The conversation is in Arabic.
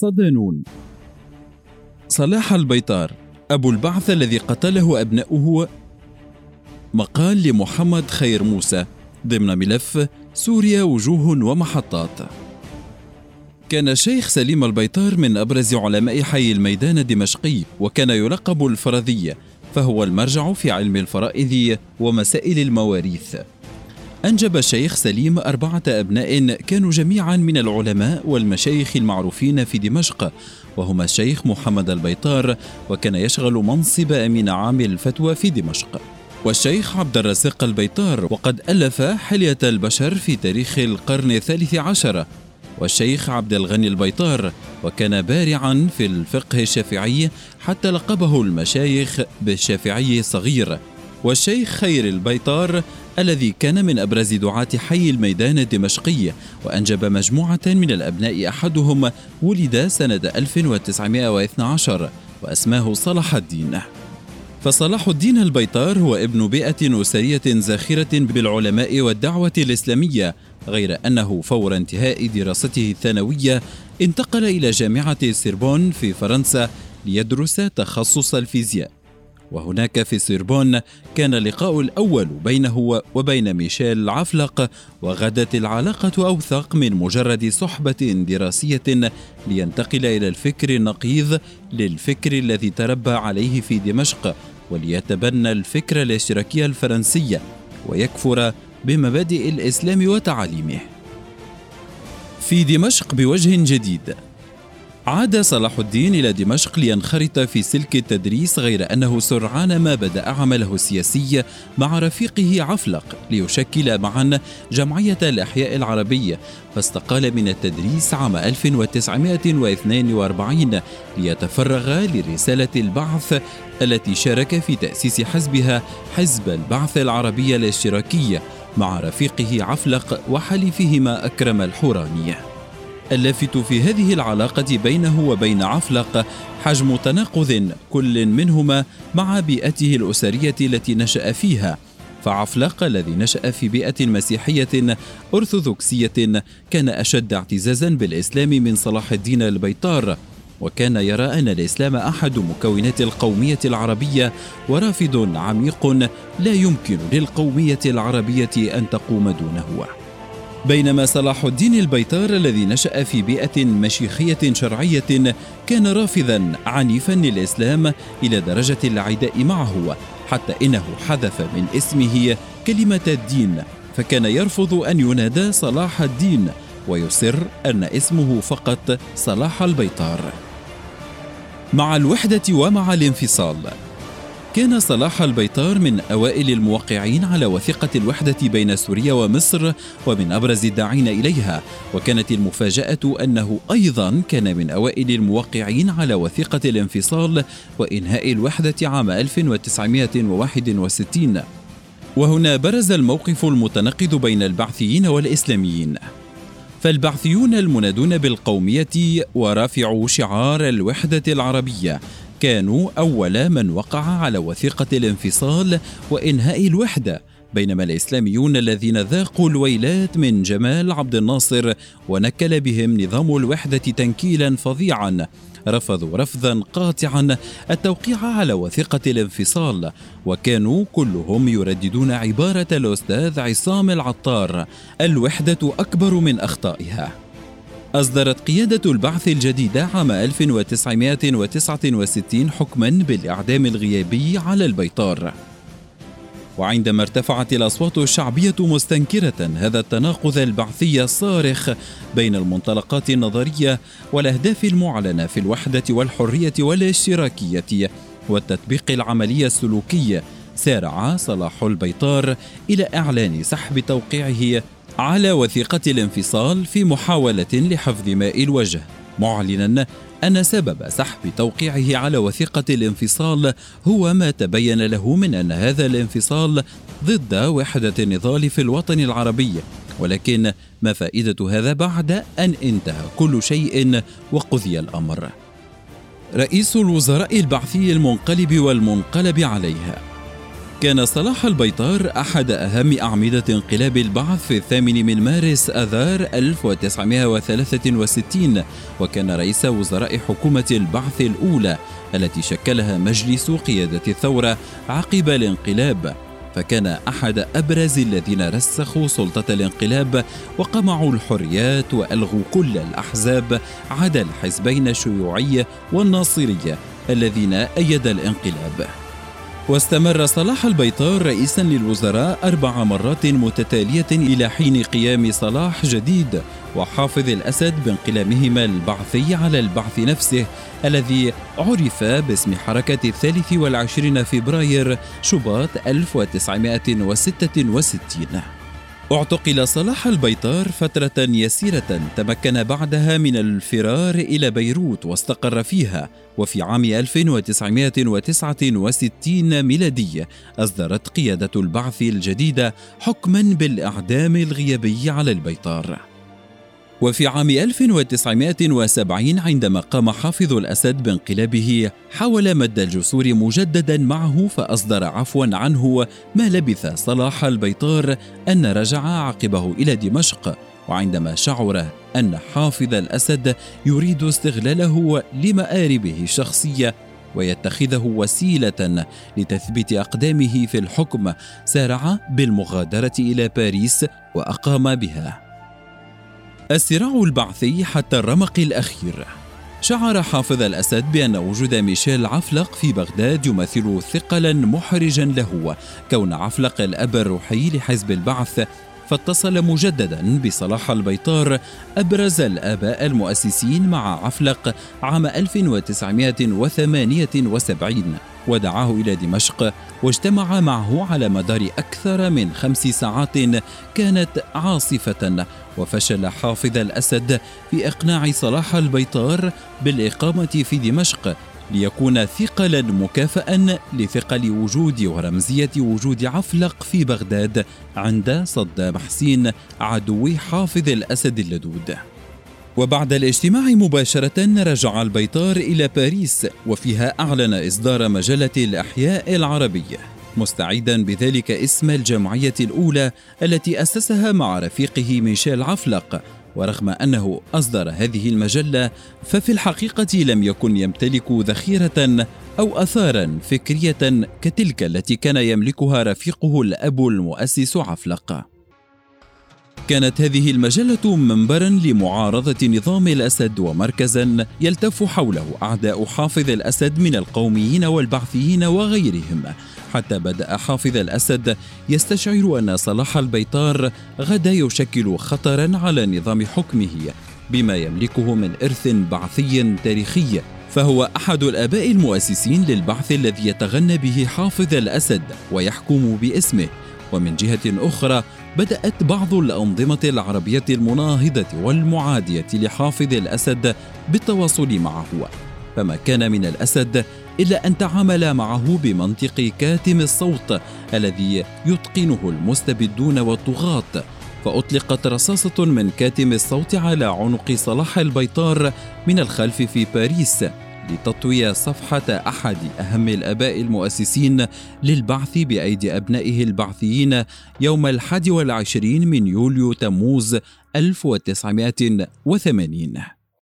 صدانون صلاح البيطار أبو البعث الذي قتله أبناؤه مقال لمحمد خير موسى ضمن ملف سوريا وجوه ومحطات. كان الشيخ سليم البيطار من أبرز علماء حي الميدان الدمشقي وكان يلقب الفرضية فهو المرجع في علم الفرائض ومسائل المواريث. أنجب الشيخ سليم أربعة أبناء كانوا جميعا من العلماء والمشايخ المعروفين في دمشق وهما الشيخ محمد البيطار وكان يشغل منصب أمين عام الفتوى في دمشق. والشيخ عبد الرزاق البيطار وقد ألف حلية البشر في تاريخ القرن الثالث عشر. والشيخ عبد الغني البيطار وكان بارعا في الفقه الشافعي حتى لقبه المشايخ بالشافعي الصغير. والشيخ خير البيطار الذي كان من أبرز دعاة حي الميدان الدمشقي وأنجب مجموعة من الأبناء أحدهم ولد سنة 1912 وأسماه صلاح الدين. فصلاح الدين البيطار هو ابن بيئة أسرية زاخرة بالعلماء والدعوة الإسلامية غير أنه فور انتهاء دراسته الثانوية انتقل إلى جامعة سوربون في فرنسا ليدرس تخصص الفيزياء. وهناك في سوربون كان اللقاء الأول بينه وبين ميشيل عفلق وغدت العلاقة أوثق من مجرد صحبة دراسية لينتقل إلى الفكر النقيض للفكر الذي تربى عليه في دمشق وليتبنى الفكر الإشتراكي الفرنسي ويكفر بمبادئ الإسلام وتعاليمه. في دمشق بوجه جديد عاد صلاح الدين إلى دمشق لينخرط في سلك التدريس غير أنه سرعان ما بدأ عمله السياسي مع رفيقه عفلق ليشكل معا جمعية الأحياء العربية فاستقال من التدريس عام 1942 ليتفرغ لرسالة البعث التي شارك في تأسيس حزبها حزب البعث العربي الاشتراكي مع رفيقه عفلق وحليفهما أكرم الحوراني. اللافت في هذه العلاقة بينه وبين عفلق حجم تناقض كل منهما مع بيئته الأسرية التي نشأ فيها. فعفلق الذي نشأ في بيئة مسيحية أرثوذكسية كان أشد اعتزازا بالإسلام من صلاح الدين البيطار وكان يرى أن الإسلام أحد مكونات القومية العربية ورافض عميق لا يمكن للقومية العربية أن تقوم دونه. بينما صلاح الدين البيطار الذي نشأ في بيئة مشيخية شرعية كان رافضا عنيفا للإسلام إلى درجة العداء معه حتى إنه حذف من اسمه كلمة الدين فكان يرفض أن ينادى صلاح الدين ويصر أن اسمه فقط صلاح البيطار. مع الوحدة ومع الانفصال كان صلاح البيطار من أوائل الموقعين على وثيقة الوحدة بين سوريا ومصر ومن أبرز الداعين إليها وكانت المفاجأة أنه أيضا كان من أوائل الموقعين على وثيقة الانفصال وإنهاء الوحدة عام 1961 وهنا برز الموقف المتناقض بين البعثيين والإسلاميين. فالبعثيون المنادون بالقومية ورافعو شعار الوحدة العربية كانوا أول من وقع على وثيقة الانفصال وإنهاء الوحدة بينما الإسلاميون الذين ذاقوا الويلات من جمال عبد الناصر ونكل بهم نظام الوحدة تنكيلا فظيعا رفضوا رفضا قاطعا التوقيع على وثيقة الانفصال وكانوا كلهم يرددون عبارة الأستاذ عصام العطار الوحدة أكبر من أخطائها. أصدرت قيادة البعث الجديدة عام 1969 حكما بالإعدام الغيابي على البيطار. وعندما ارتفعت الأصوات الشعبية مستنكرة هذا التناقض البعثي الصارخ بين المنطلقات النظرية والأهداف المعلنة في الوحدة والحرية والاشتراكية والتطبيق العملي السلوكي سارع صلاح البيطار إلى إعلان سحب توقيعه على وثيقة الانفصال في محاولة لحفظ ماء الوجه. معلنا أن سبب سحب توقيعه على وثيقة الانفصال هو ما تبين له من أن هذا الانفصال ضد وحدة النضال في الوطن العربي. ولكن ما فائدة هذا بعد أن انتهى كل شيء وقضي الأمر. رئيس الوزراء البعثي المنقلب والمنقلب عليها. كان صلاح البيطار أحد أهم أعمدة انقلاب البعث في الثامن من مارس أذار 1963 وكان رئيس وزراء حكومة البعث الأولى التي شكلها مجلس قيادة الثورة عقب الانقلاب. فكان أحد أبرز الذين رسخوا سلطة الانقلاب وقمعوا الحريات وألغوا كل الأحزاب عدا الحزبين الشيوعي والناصريه الذين أيد الانقلاب. واستمر صلاح البيطار رئيسا للوزراء أربع مرات متتالية إلى حين قيام صلاح جديد وحافظ الأسد بانقلابهما البعثي على البعث نفسه الذي عرف باسم حركة الثالث والعشرين فبراير شباط 1966 اعتقل صلاح البيطار فترة يسيرة تمكن بعدها من الفرار إلى بيروت واستقر فيها وفي عام 1969 ميلادي أصدرت قيادة البعث الجديدة حكما بالإعدام الغيابي على البيطار. وفي عام 1970 عندما قام حافظ الأسد بانقلابه حاول مد الجسور مجددا معه فأصدر عفوا عنه ما لبث صلاح البيطار أن رجع عقبه إلى دمشق. وعندما شعر أن حافظ الأسد يريد استغلاله لمآربه الشخصية ويتخذه وسيلة لتثبيت أقدامه في الحكم سارع بالمغادرة إلى باريس وأقام بها. الصراع البعثي حتى الرمق الأخير. شعر حافظ الأسد بأن وجود ميشيل عفلق في بغداد يمثل ثقلا محرجا له. كون عفلق الأب الروحي لحزب البعث فاتصل مجددا بصلاح البيطار أبرز الآباء المؤسسين مع عفلق عام 1978 ودعاه إلى دمشق واجتمع معه على مدار أكثر من خمس ساعات كانت عاصفة. وفشل حافظ الأسد في إقناع صلاح البيطار بالإقامة في دمشق ليكون ثقلا مكافأ لثقل وجود ورمزية وجود عفلق في بغداد عند صدام حسين عدو حافظ الأسد اللدود. وبعد الاجتماع مباشرة رجع البيطار إلى باريس وفيها أعلن إصدار مجلة الأحياء العربية. مستعيدا بذلك اسم الجمعية الأولى التي أسسها مع رفيقه ميشيل عفلق. ورغم أنه أصدر هذه المجلة ففي الحقيقة لم يكن يمتلك ذخيرة أو أثارا فكرية كتلك التي كان يملكها رفيقه الأب المؤسس عفلق. كانت هذه المجلة منبرا لمعارضة نظام الأسد ومركزا يلتف حوله أعداء حافظ الأسد من القوميين والبعثيين وغيرهم. حتى بدأ حافظ الأسد يستشعر أن صلاح البيطار غدا يشكل خطرا على نظام حكمه بما يملكه من إرث بعثي تاريخي. فهو أحد الآباء المؤسسين للبعث الذي يتغنى به حافظ الأسد ويحكم باسمه. ومن جهة أخرى بدأت بعض الأنظمة العربية المناهضة والمعادية لحافظ الأسد بالتواصل معه. فما كان من الأسد إلا أن تعامل معه بمنطق كاتم الصوت الذي يتقنه المستبدون والطغاة فأطلقت رصاصة من كاتم الصوت على عنق صلاح البيطار من الخلف في باريس لتطوي صفحة أحد أهم الآباء المؤسسين للبعث بأيدي أبنائه البعثيين يوم الحادي والعشرين من يوليو تموز 1980